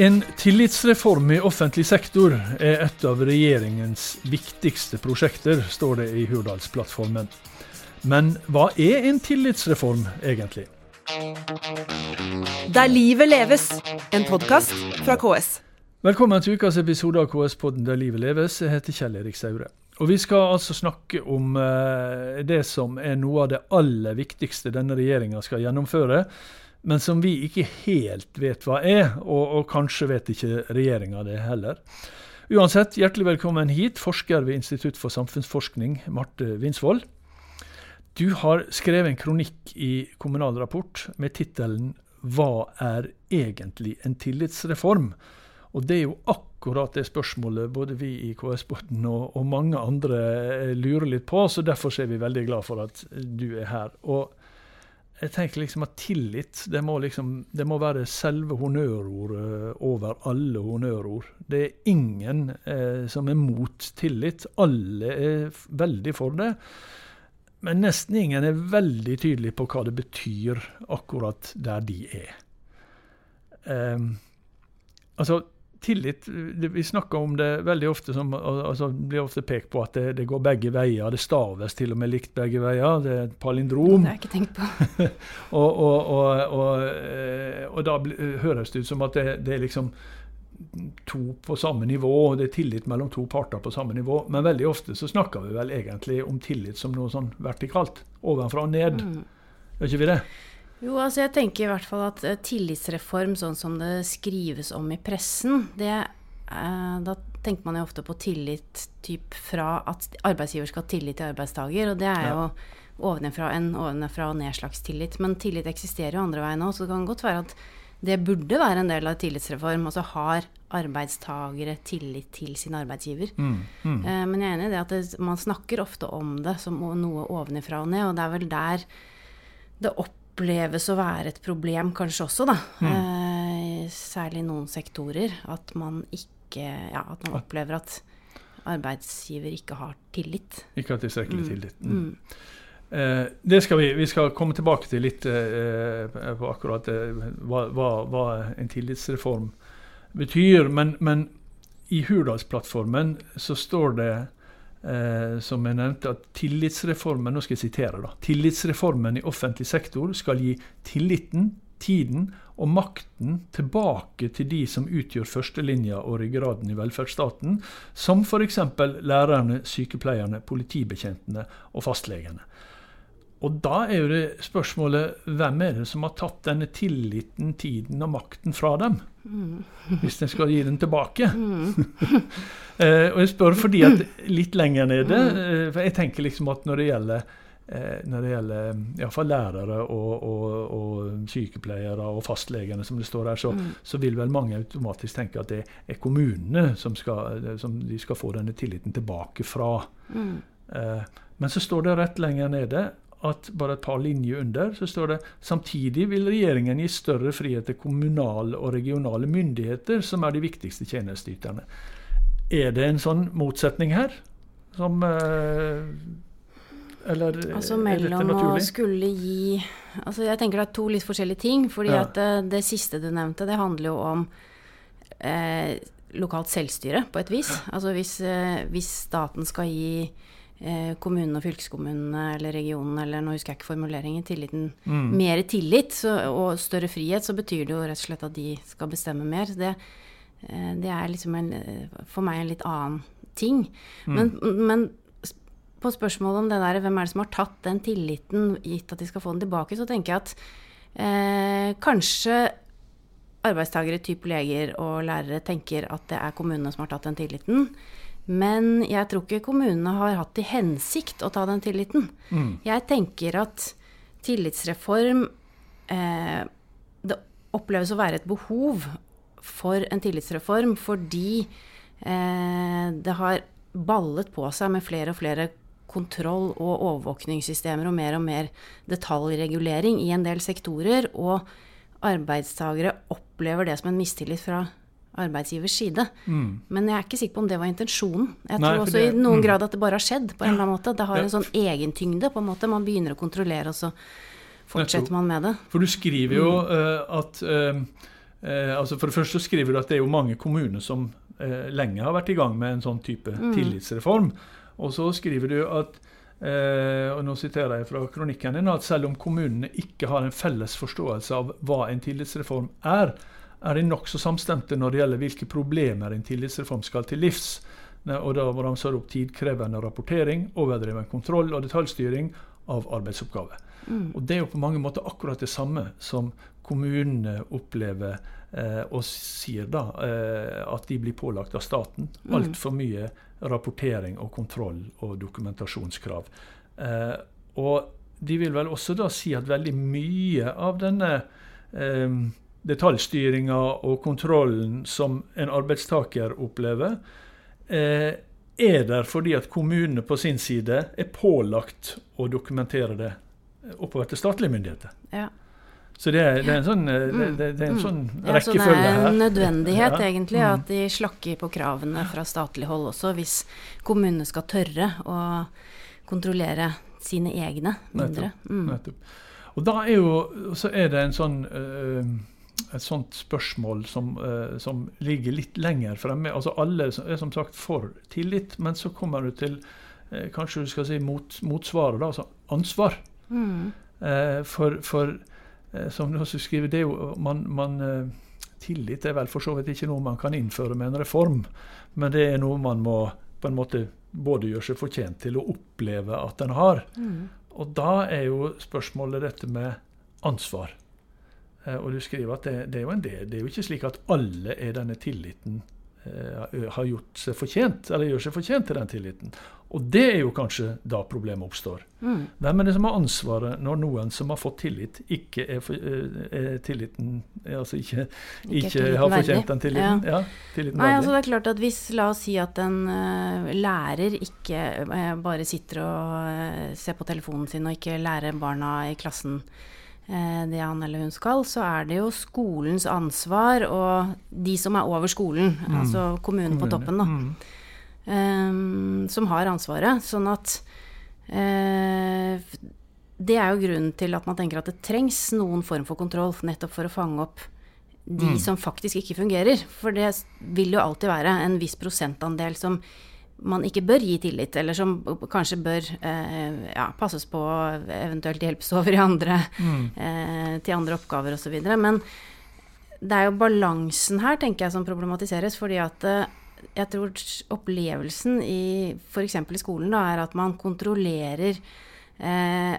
En tillitsreform i offentlig sektor er et av regjeringens viktigste prosjekter, står det i Hurdalsplattformen. Men hva er en tillitsreform egentlig? Der livet leves, en podkast fra KS. Velkommen til ukas episode av KS-podden Der livet leves. Jeg heter Kjell Erik Saure. Og Vi skal altså snakke om eh, det som er noe av det aller viktigste denne regjeringa skal gjennomføre, men som vi ikke helt vet hva er, og, og kanskje vet ikke regjeringa det heller. Uansett, hjertelig velkommen hit, forsker ved Institutt for samfunnsforskning, Marte Winsvold. Du har skrevet en kronikk i Kommunal Rapport med tittelen 'Hva er egentlig en tillitsreform?' Og det er jo akkurat det spørsmålet både vi i KS-båten og, og, mange andre lurer litt på, så derfor er vi veldig glad for at du er her. Og jeg tenker liksom at tillit, det må, liksom, det må være selve honnørordet over alle honnørord. Det er ingen eh, som er mot tillit. Alle er veldig for det. Men nesten ingen er veldig tydelig på hva det betyr akkurat der de er. Eh, altså, tillit Vi snakker om det veldig ofte som altså, blir ofte pekt på at det, det, går begge veier. Det staves til og med likt begge veier. Det er et palindrom. Det har jeg ikke tenkt på. og, og, og, og, da høres det ut som at det, det, er liksom to på samme nivå. Det er tillit mellom to parter på samme nivå. Men veldig ofte så snakker vi vel egentlig om tillit som noe sånn vertikalt. Ovenfra og ned. Mm. Gjør ikke vi det? Jo, altså jeg tenker i hvert fall at uh, tillitsreform, sånn som det skrives om i pressen, det, eh, da tenker man jo ofte på tillit typ fra at arbeidsgiver skal ha tillit til arbeidstaker. Og det er jo ovenfra en ovenfra og ned-slags tillit. Men tillit eksisterer jo andre veien òg, så det kan godt være at det burde være en del av tillitsreform. Altså har arbeidstagere tillit til sin arbeidsgiver. Mm, mm. Eh, men jeg er enig i det at det, man snakker ofte om det som noe ovenfra og ned, og det er vel der det opp oppleves å være et problem kanskje også, da. Mm. Eh, særlig i noen sektorer. At man ikke Ja, at man opplever at arbeidsgiver ikke har tillit. Ikke har tilstrekkelig mm. tillit. Mm. Eh, det skal vi, vi skal komme tilbake til litt eh, på akkurat eh, hva, hva, hva, en tillitsreform betyr. Men, men i Hurdalsplattformen så står det eh, som jeg nevnte, at tillitsreformen nå skal jeg sitere da, tillitsreformen i offentlig sektor skal gi tilliten, tiden og makten tilbake til de som utgjør førstelinja og ryggraden i velferdsstaten, som f.eks. lærerne, sykepleierne, politibetjentene og fastlegene. Og da er jo det spørsmålet hvem er det som har tatt denne tilliten, tiden og makten fra dem? Mm. Hvis en skal gi den tilbake. Mm. eh, og jeg spør fordi at litt lenger nede mm. eh, For jeg tenker liksom at når det gjelder eh, når det gjelder iallfall lærere og, og, og, sykepleiere og fastlegene, som det står her, så, mm. så, vil vel mange automatisk tenke at det er kommunene som, skal, som de skal få denne tilliten tilbake fra. Mm. Eh, men så står det rett lenger nede at bare et par linjer under så står det samtidig vil regjeringen gi større frihet til kommunale og regionale myndigheter, som er de viktigste tjenesteyterne. Er det en sånn motsetning her? Som eh, Eller altså, er dette naturlig? Å skulle gi altså Jeg tenker det er to litt forskjellige ting. fordi ja. at det, eh, det, siste du nevnte, det handler jo om eh, lokalt selvstyre, på et vis. Altså hvis, eh, hvis staten skal gi eh, kommunene og fylkeskommunene eller regionene, eller nå husker jeg ikke formuleringen, tilliten, mm. mer tillit så, og større frihet, så betyr det jo rett og slett at de skal bestemme mer. Det, eh, det er liksom en, for meg en litt annen ting. Mm. Men, men, på spørsmålet om det der, hvem er det som har tatt den tilliten, gitt at de skal få den tilbake, så tenker jeg at eh, kanskje arbeidstakere, type leger og lærere, tenker at det er kommunene som har tatt den tilliten. Men jeg tror ikke kommunene har hatt til hensikt å ta den tilliten. Mm. Jeg tenker at tillitsreform eh, Det oppleves å være et behov for en tillitsreform fordi eh, det har ballet på seg med flere og flere kontroll- og overvåkningssystemer og mer og mer detaljregulering i en del sektorer. Og arbeidstakere opplever det som en mistillit fra arbeidsgivers side. Mm. Men jeg er ikke sikker på om det var intensjonen. Jeg Nei, tror også det, i noen mm. grad at det bare har skjedd på en eller annen måte. Det har ja. en sånn egentyngde, på en måte. Man begynner å kontrollere, og så fortsetter man med det. For du skriver jo uh, at uh, uh, altså For det første skriver du at det er jo mange kommuner som lenge har vært i gang med en sånn type mm. tillitsreform. Og så skriver du at eh, og nå siterer jeg fra kronikken din, at selv om kommunene ikke har en felles forståelse av hva en tillitsreform er, er de nokså samstemte når det gjelder hvilke problemer en tillitsreform skal til livs. Og da ramser opp tidkrevende rapportering, overdreven kontroll og detaljstyring av arbeidsoppgaver. Mm. Og Det er jo på mange måter akkurat det samme som kommunene opplever eh, og sier da eh, at de blir pålagt av staten. Mm. Altfor mye rapportering og kontroll og dokumentasjonskrav. Eh, og de vil vel også da si at veldig mye av denne eh, detaljstyringa og kontrollen som en arbeidstaker opplever, eh, er der fordi at kommunene på sin side er pålagt å dokumentere det oppover til statlige myndigheter. Ja. Så det er, det er, en sånn, det, det, det er en mm. sånn rekkefølge her. Ja, så det er en nødvendighet, ja. egentlig, mm. at de slakker på kravene fra statlig hold også, hvis kommunene skal tørre å kontrollere sine egne mindre. Nettopp. Mm. Nettopp. Og da er jo, så er det en sånn øh, et sånt spørsmål som, uh, som, ligger litt lenger fremme. Altså Alle er som sagt for tillit, men så kommer du til uh, kanskje du skal si mot, motsvaret, altså ansvar. Mm. Uh, for, for som du også skriver, det er jo man, man Tillit er vel for så vidt ikke noe man kan innføre med en reform, men det er noe man må på en måte både gjøre seg fortjent til å oppleve at en har. Mm. Og da er jo spørsmålet dette med ansvar. Eh, og du skriver at det, det, er jo en del. Det er jo ikke slik at alle er denne tilliten eh, har gjort seg fortjent, eller gjør seg fortjent til den tilliten. Og det er jo kanskje da problemet oppstår. Mm. Hvem er det som har ansvaret når noen som har fått tillit, ikke er, er tilliten Altså ikke, ikke, ikke har fortjent den tilliten? Ja. Ja, tilliten Nei, altså det er klart at hvis La oss si at en uh, lærer ikke uh, bare sitter og uh, ser på telefonen sin og ikke lærer barna i klassen det han eller hun skal, så er det jo skolens ansvar og de som er over skolen, mm. altså kommunen på toppen, da, mm. um, som har ansvaret. Sånn at uh, Det er jo grunnen til at man tenker at det trengs noen form for kontroll, nettopp for å fange opp de mm. som faktisk ikke fungerer. For det vil jo alltid være en viss prosentandel som man ikke bør gi tillit, eller som kanskje bør eh, ja, passes på, eventuelt hjelpes over i andre, mm. eh, til andre oppgaver osv. Men det er jo balansen her, tenker jeg, som problematiseres. fordi at eh, jeg tror opplevelsen i f.eks. i skolen da, er at man kontrollerer eh,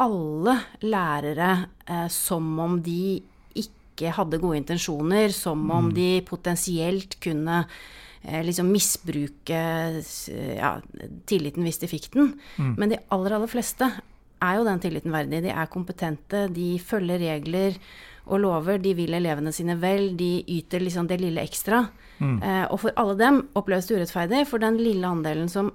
alle lærere eh, som om de ikke hadde gode intensjoner, som om mm. de potensielt kunne liksom misbruke ja, tilliten hvis de fikk den. Mm. Men de aller, aller fleste er jo den tilliten verdig. De er kompetente, de følger regler og lover, de vil elevene sine vel, de yter liksom det lille ekstra. Mm. Eh, og for alle dem oppleves det urettferdig, for den lille andelen som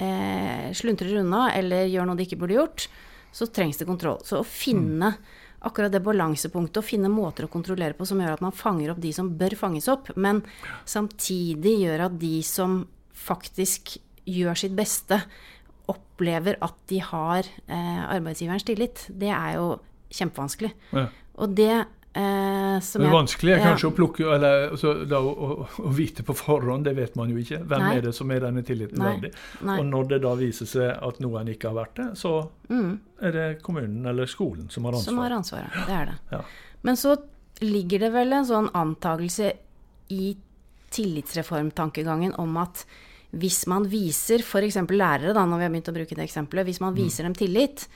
eh, sluntrer unna eller gjør noe de ikke burde gjort, så trengs det kontroll. Så å finne mm akkurat det balansepunktet å finne måter å kontrollere på som gjør at man fanger opp de som bør fanges opp, men samtidig gjør at de som faktisk gjør sitt beste, opplever at de har eh, arbeidsgiverens tillit. Det er jo kjempevanskelig. Ja. Og det Eh, det er er kanskje ja. å plukke eller altså, da, å, å, vite på forhånd, det vet man jo ikke. Hvem Nei. er det som er denne tilliten verdig? Og når det da viser seg at noen ikke har vært det, så mm. er det kommunen eller skolen som har ansvaret. Som har ansvaret, det er det. Ja. Men så ligger det vel en sånn antakelse i tillitsreformtankegangen om at hvis man viser f.eks. lærere, da, når vi har begynt å bruke det eksempelet, hvis man mm. viser mm. dem tillit,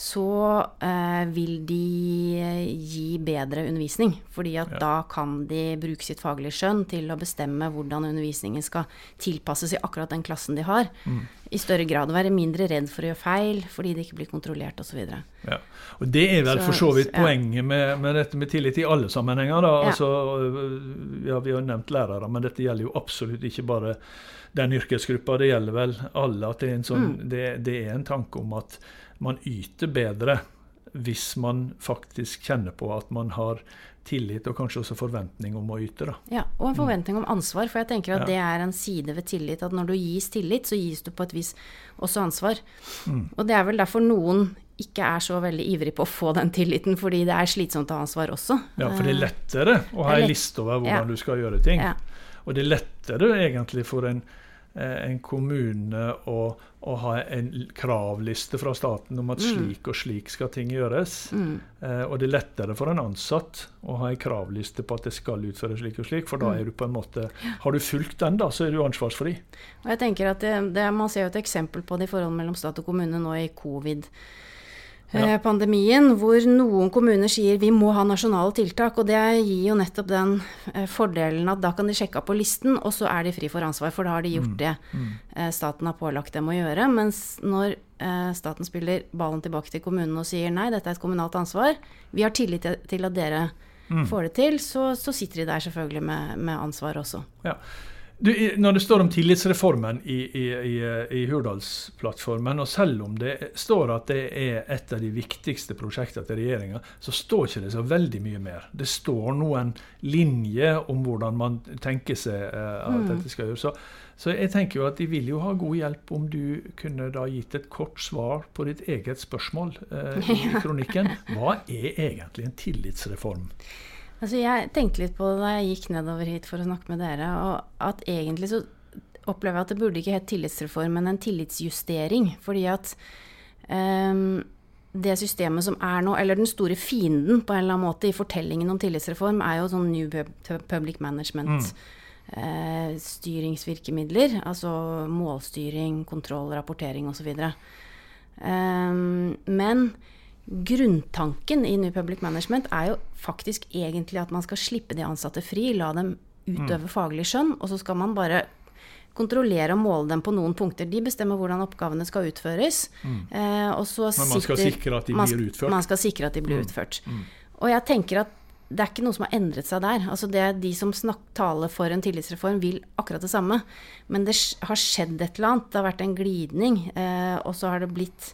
så eh, vil de eh, gi bedre undervisning. Fordi at ja. da kan de bruke sitt faglige skjønn til å bestemme hvordan undervisningen skal tilpasses i akkurat den klassen de har. Mm. I større grad være mindre redd for å gjøre feil fordi de ikke blir kontrollert osv. Ja. Og det er vel for så vidt poenget med, med, dette med tillit i alle sammenhenger. Da. Ja. Altså, ja, vi har nevnt lærere, men dette gjelder jo absolutt ikke bare den yrkesgruppa. Det gjelder vel alle. at det er en, sånn, mm. det, det er en tanke om at man yter bedre hvis man faktisk kjenner på at man har tillit og kanskje også forventning om å yte. Da. Ja, og en forventning om ansvar. For jeg tenker at ja. det er en side ved tillit. At når du gis tillit, så gis du på et vis også ansvar. Mm. Og det er vel derfor noen ikke er så veldig ivrig på å få den tilliten, fordi det er slitsomt å ha ansvar også. Ja, for det er lettere å ha en liste over hvordan ja. du skal gjøre ting. Ja. Og det er lettere egentlig for en, eh, en kommune å, å, ha en kravliste fra staten om at mm. slik og slik skal ting gjøres. Mm. Eh, og det er lettere for en ansatt å ha en kravliste på at det skal utføres slik og slik, for da mm. er du på en måte Har du fulgt den, da, så er du ansvarsfri. Og jeg tenker at det, det, Man ser jo et eksempel på det i forhold mellom stat og kommune nå i covid ja. Eh, pandemien, hvor noen kommuner sier vi må ha nasjonale tiltak. Og det gir jo nettopp den eh, fordelen at da kan de sjekke opp på listen, og så er de fri for ansvar, for da har de gjort mm. det mm. staten har pålagt dem å gjøre. Mens når staten spiller ballen tilbake til kommunen og sier nei, dette er et kommunalt ansvar, vi har tillit til at dere mm. får det til, så, så, sitter de der selvfølgelig med, med ansvar også. Ja. Du, når det står om tillitsreformen i, i, i, i, Hurdalsplattformen, og selv om det står at det er et av de viktigste prosjektene til regjeringa, så står ikke det så veldig mye mer. Det står noen linjer om hvordan man tenker seg uh, at mm. dette skal gjøres. Så, så, jeg tenker jo at de vil jo ha god hjelp om du kunne da gitt et kort svar på ditt eget spørsmål uh, i kronikken. Hva er egentlig en tillitsreform? Altså jeg tenkte litt på det da jeg gikk nedover hit for å snakke med dere, og at egentlig så opplever jeg at det burde ikke hett tillitsreform, men en tillitsjustering. Fordi at um, det systemet som er nå, eller den store fienden på en eller annen måte i fortellingen om tillitsreform, er jo sånn New Public Management. Mm. Uh, styringsvirkemidler, altså målstyring, kontroll, rapportering osv. Um, men grunntanken i New Public Management er jo faktisk egentlig at man skal slippe de ansatte fri, la dem utøve mm. faglig skjønn, og så skal man bare kontrollere og måle dem på noen punkter. De bestemmer hvordan oppgavene skal utføres. Mm. Eh, Men man skal sikre at de blir utført? Man skal sikre at de blir mm. utført. Mm. Og jeg tenker at det er ikke noe som har endret seg der. Altså det, de som snak, taler for en tillitsreform, vil akkurat det samme. Men det har skjedd et eller annet. Det har vært en glidning. Eh, og så har det blitt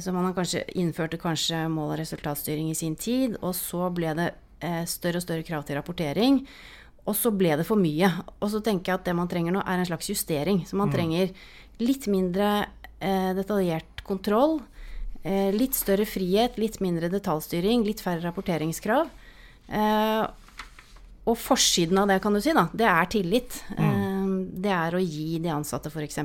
så man har kanskje innførte kanskje mål- og resultatstyring i sin tid, og så ble det eh, større og større krav til rapportering. Og så ble det for mye. Og så tenker jeg at det man trenger nå, er en slags justering. Så man mm. trenger litt mindre eh, detaljert kontroll. Eh, litt større frihet, litt mindre detaljstyring, litt færre rapporteringskrav. Eh, og forsiden av det, kan du si, da, det er tillit. Mm. Det er å gi de ansatte f.eks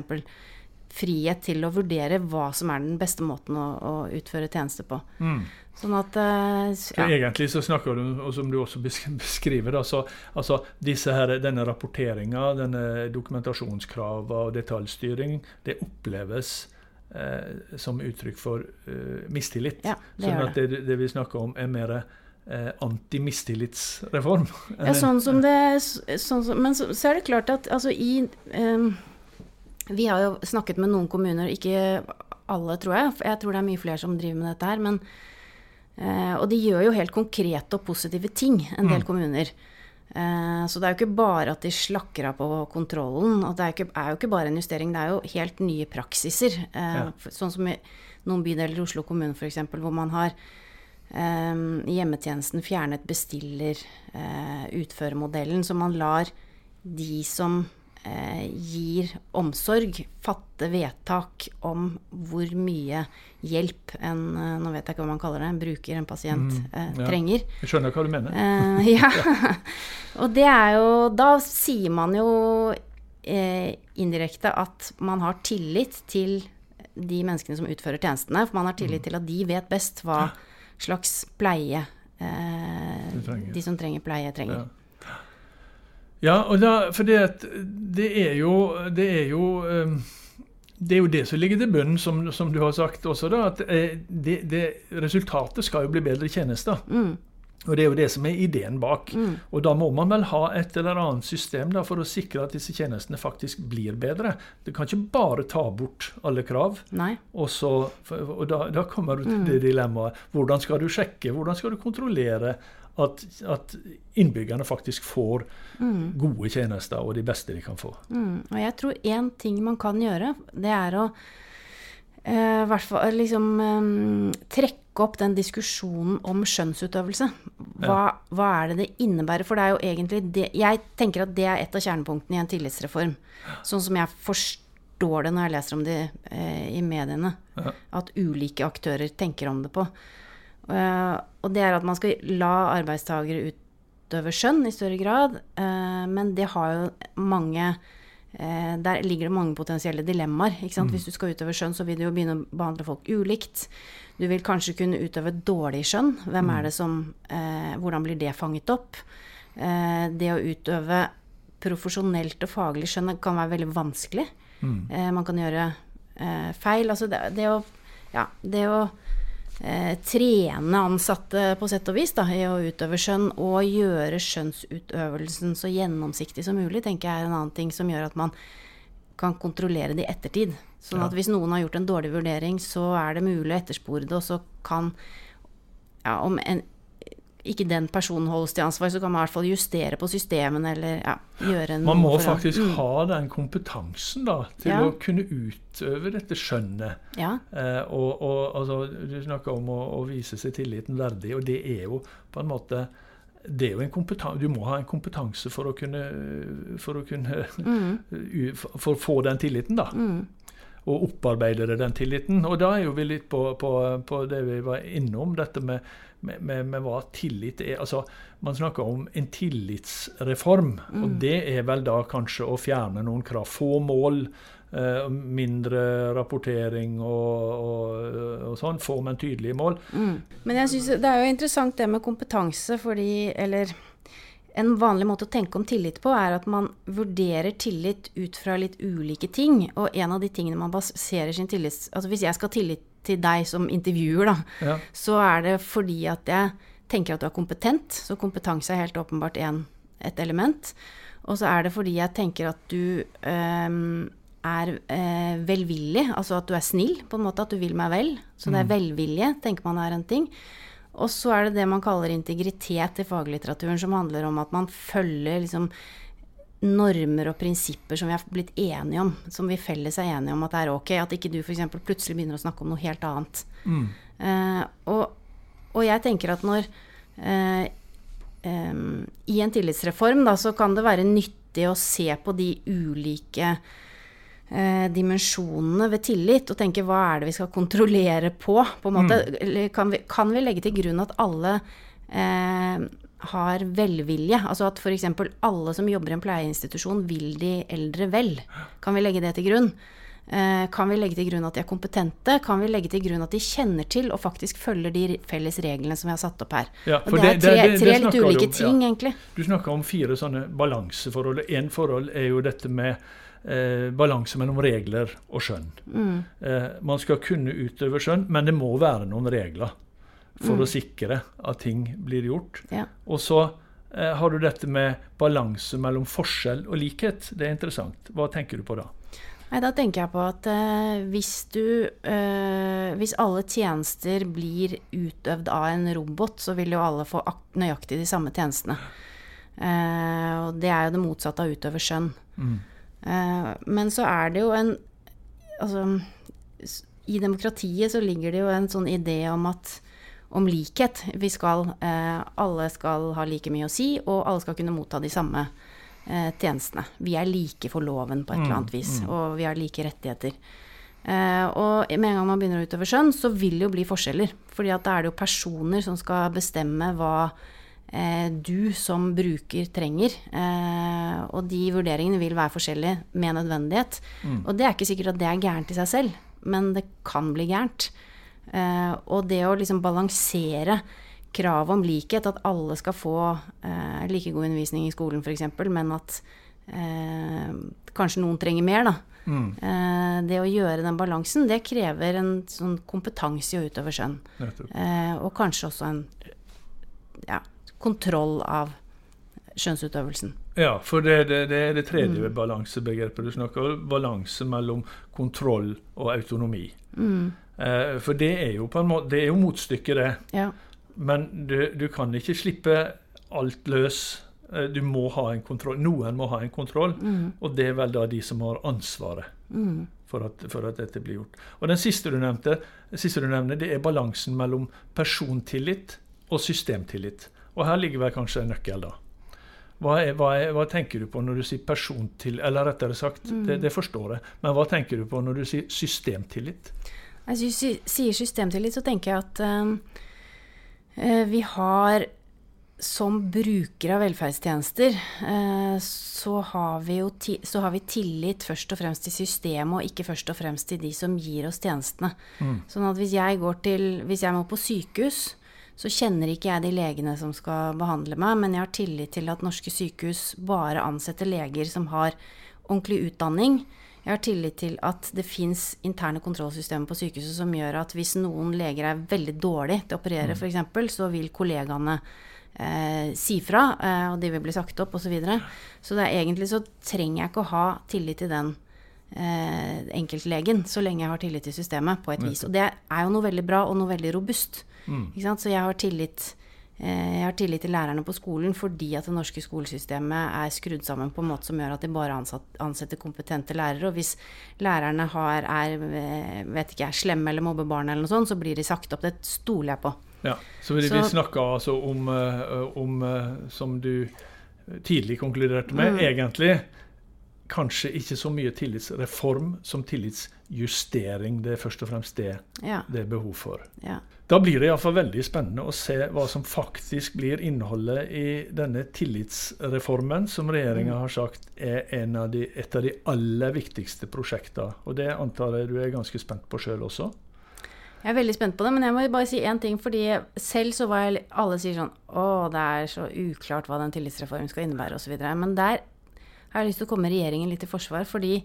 frihet til å vurdere hva som er den beste måten å, å utføre tjenester på. Mm. Sånn at uh, ja. Egentlig så snakker du, og som du også beskriver, altså, altså her, denne rapporteringa, denne dokumentasjonskrava og detaljstyring, det oppleves eh, som uttrykk for uh, mistillit. Ja, sånn at det, det, vi snakker om, er mer eh, antimistillitsreform. Ja, sånn som det, sånn som, men så, så, er det klart at altså, i um, vi har jo snakket med noen kommuner, ikke alle, tror jeg. For jeg tror det er mye flere som driver med dette her. Men, eh, og de gjør jo helt konkrete og positive ting, en del mm. kommuner. Eh, så det er jo ikke bare at de slakker av på kontrollen. Og det er, ikke, er, jo ikke bare en justering, det er jo helt nye praksiser. Eh, ja. Sånn som i noen bydeler i Oslo kommune f.eks., hvor man har i hjemmetjenesten fjernet bestiller-utførermodellen. Så man lar de som gir omsorg, fatte vedtak om hvor mye hjelp en eh, nå vet jeg ikke hva man kaller det, en bruker, en pasient, mm, eh, ja. trenger. Jeg skjønner hva du mener. Eh, ja. og det er jo Da sier man jo eh, indirekte at man har tillit til de menneskene som utfører tjenestene. For man har tillit mm. til at de vet best hva slags pleie eh, de som trenger pleie, trenger. Ja. Ja, og da, for det, det, er jo, det er jo um det er jo det som ligger til bunnen, som, som du har sagt også. da, at eh, det, det, Resultatet skal jo bli bedre tjenester. Mm. Og Det er jo det som er ideen bak. Mm. Og Da må man vel ha et eller annet system da, for å sikre at disse tjenestene faktisk blir bedre. Du kan ikke bare ta bort alle krav. Nei. Og, så, og da, da, kommer du til mm. det dilemmaet. Hvordan skal du sjekke, hvordan skal du kontrollere at, at innbyggerne faktisk får mm. gode tjenester, og de beste de kan få. Mm. Og jeg tror én ting man kan gjøre, det er å eh, hvert fall liksom um, trekke opp den diskusjonen om skjønnsutøvelse. Hva, ja. hva, er det det innebærer? For det er jo egentlig det Jeg tenker at det er et av kjernepunktene i en tillitsreform. Sånn som jeg forstår det når jeg leser om det eh, i mediene. Ja. At ulike aktører tenker om det på. Uh, og det er at man skal la arbeidstagere utøve skjønn i større grad. Uh, men det har jo mange uh, Der ligger det mange potensielle dilemmaer. Mm. Hvis du skal utøve skjønn, så vil du jo begynne å behandle folk ulikt. Du vil kanskje kunne utøve dårlig skjønn. Hvem mm. er det som Hvordan blir det fanget opp? det å utøve profesjonelt og faglig skjønn kan være veldig vanskelig. Mm. man kan gjøre feil. Altså det, det å Ja, det å eh, trene ansatte på sett og vis da, i å utøve skjønn, og gjøre skjønnsutøvelsen så gjennomsiktig som mulig, tenker jeg er en annen ting som gjør at man kan kontrollere det i ettertid. Sånn at hvis noen har gjort en dårlig vurdering, så er det mulig å etterspore det, og så kan ja, om en, ikke den personen holdes til ansvar, så kan man i hvert fall justere på systemene eller ja, gjøre en Man må faktisk mm. ha den kompetansen da, til ja. å kunne utøve dette skjønnet. Ja. Eh, og, og altså, Du snakker om å, å, vise seg tilliten verdig, og det er jo på en måte det er jo en Du må ha en kompetanse for å kunne, for å, kunne mm. for å få den tilliten, da. Mm og opparbeidere den tilliten. Og da er jo vi litt på, på, på det vi var innom, dette med, med, med, med, hva tillit er. Altså, Man snakker om en tillitsreform, mm. og det er vel da kanskje å fjerne noen krav. Få mål, eh, mindre rapportering og, og, og, sånn. Få, men tydelige mål. Mm. Men jeg synes det er jo interessant det med kompetanse, fordi Eller en vanlig måte å tenke om tillit på er at man vurderer tillit ut fra litt ulike ting. Og en av de tingene man baserer sin tillit Altså hvis jeg skal ha tillit til deg som intervjuer, da, ja. så er det fordi at jeg tenker at du er kompetent. Så kompetanse er helt åpenbart en, et element. Og så er det fordi jeg tenker at du øh, er øh, velvillig, altså at du er snill, på en måte, at du vil meg vel. Så det er mm. velvilje, tenker man er en ting. Og så er det det man kaller integritet i faglitteraturen, som handler om at man følger liksom normer og prinsipper som vi har blitt enige om, som vi felles er enige om at det er ok. At ikke du f.eks. plutselig begynner å snakke om noe helt annet. Mm. Uh, og, og, jeg tenker at når uh, um, I en tillitsreform da, så kan det være nyttig å se på de ulike eh, dimensjonene ved tillit, og tenke hva er det vi skal kontrollere på? på en måte. Mm. Kan, vi, kan, vi, legge til grunn at alle eh, har velvilje? Altså at f.eks. alle som jobber i en pleieinstitusjon vil de eldre vel? Kan vi legge det til grunn? Eh, kan vi legge til grunn at de er kompetente? Kan vi legge til grunn at de kjenner til og faktisk følger de felles reglene som vi har satt opp her? Ja, og det, er tre, det, det, tre litt ulike om, ting, ja. egentlig. Du snakker om fire sånne balanseforhold. Én forhold er jo dette med eh, balanse mellom regler og skjønn. Mm. Eh, man skal kunne utøve skjønn, men det må være noen regler for mm. å sikre at ting blir gjort. Ja. Og så eh, har du dette med balanse mellom forskjell og likhet. Det er interessant. Hva tenker du på da? Nei, Da tenker jeg på at eh, hvis du eh, Hvis alle tjenester blir utøvd av en robot, så vil jo alle få nøyaktig de samme tjenestene. Eh, og det er jo det motsatte av utøve skjønn. Mm. Eh, men så er det jo en Altså, i demokratiet så ligger det jo en sånn idé om at om likhet. Vi skal eh, Alle skal ha like mye å si, og alle skal kunne motta de samme eh, tjenestene. Vi er like for loven på et eller annet mm, vis, mm. og vi har like rettigheter. og med en gang man begynner å utøve skjønn, så vil det jo bli forskjeller. fordi at da er det jo personer som skal bestemme hva du som bruker trenger. Eh, og de vurderingene vil være forskjellige med nødvendighet. Mm. Og det er ikke sikkert at det er gærent i seg selv, men det kan bli gærent. Eh, og det å liksom balansere kravet om likhet, at alle skal få like god undervisning i skolen f.eks., men at kanskje noen trenger mer, da. Mm. det å gjøre den balansen, det krever en sånn kompetanse i å utøve skjønn. og kanskje også en ja, kontroll av skjønnsutøvelsen. Ja, for det, det, det er det tredje mm. balansebegrepet du snakker om. Balanse mellom kontroll og autonomi. Mm. Eh, for det er jo på en måte, det er jo motstykket, det. Ja. Men du, du, kan ikke slippe alt løs. Eh, du må ha en kontroll. Noen må ha en kontroll, mm. og det er vel da de som har ansvaret. Mm. For at, for at, dette blir gjort. Og Den siste du nevnte, siste du nevner, det er balansen mellom persontillit og systemtillit. Og her ligger vel kanskje en nøkkel, da. Hva, er, hva, er, hva, tenker du på når du sier persontillit? Eller rettere sagt, mm. det, det, forstår jeg, men hva tenker du på når du sier systemtillit? Hvis du sier systemtillit, så tenker jeg at øh, vi har som brukere av velferdstjenester, uh, så, har vi jo så har vi tillit først og fremst til systemet, og ikke først og fremst til de som gir oss tjenestene. Mm. Sånn at hvis jeg, går til, hvis jeg må på sykehus, så kjenner ikke jeg de legene som skal behandle meg, men jeg har tillit til at norske sykehus bare ansetter leger som har ordentlig utdanning. Jeg har tillit til at det fins interne kontrollsystemer på sykehuset som gjør at hvis noen leger er veldig dårlig til å operere, mm. f.eks., så vil kollegaene eh, si fra, eh, og de vil bli sagt opp osv. Så, videre. så det er egentlig så trenger jeg ikke å ha tillit til den eh, enkeltlegen så lenge jeg har tillit til systemet, på et vis. Og det er jo noe veldig bra og noe veldig robust. Mm. Så jeg har, tillit, eh, jeg har tillit til lærerne på skolen fordi at det norske skolesystemet er skrudd sammen på en måte som gjør at de bare ansetter kompetente lærere. Og hvis lærerne har, er, eh, vet ikke, er slemme eller mobber barn, eller noe sånt, så blir de sagt opp. Det stoler jeg på. Ja, Så vi, vi snakker altså om, eh, om, som du tidlig konkluderte med, mm. egentlig kanskje ikke så mye tillitsreform som tillitsjustering. Det er først og fremst det ja. det er behov for. Ja. Da blir det iallfall veldig spennende å se hva som faktisk blir innholdet i denne tillitsreformen, som regjeringa mm. har sagt er av de, et av de aller viktigste prosjektene. Og det antar jeg du er ganske spent på sjøl også? Jeg er veldig spent på det, men jeg må bare si én ting. fordi Selv så var jeg Alle sier sånn Å, det er så uklart hva den tillitsreformen skal innebære, osv. Men der har lyst til å komme regjeringen litt i forsvar. Fordi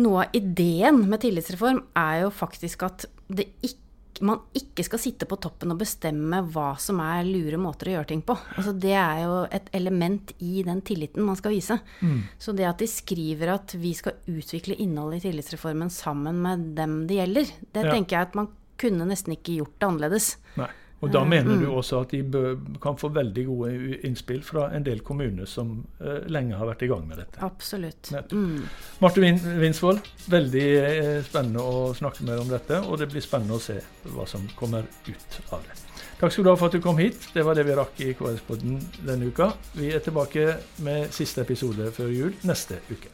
noe av ideen med tillitsreform er jo faktisk at ikke, man ikke skal sitte på toppen og bestemme hva som er lure måter å gjøre ting på. Altså det er jo et element i den tilliten man skal vise. Mm. Så det at de skriver at vi skal utvikle innholdet i tillitsreformen sammen med dem det gjelder, det ja. tenker jeg at man kunne nesten ikke gjort det annerledes. Nei. Og da mener du mm. også at de bør, kan få veldig gode innspill fra en del kommuner som uh, lenge har vært i gang med dette. Absolutt. Mm. Marte Vinsvold, veldig uh, spennende å snakke med deg om dette. Og det blir spennende å se hva som kommer ut av det. Takk skal du ha for at du kom hit. Det var det vi rakk i KS-podden denne uka. Vi er tilbake med siste episode før jul neste uke.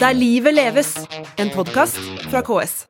Der livet leves, en podkast fra KS.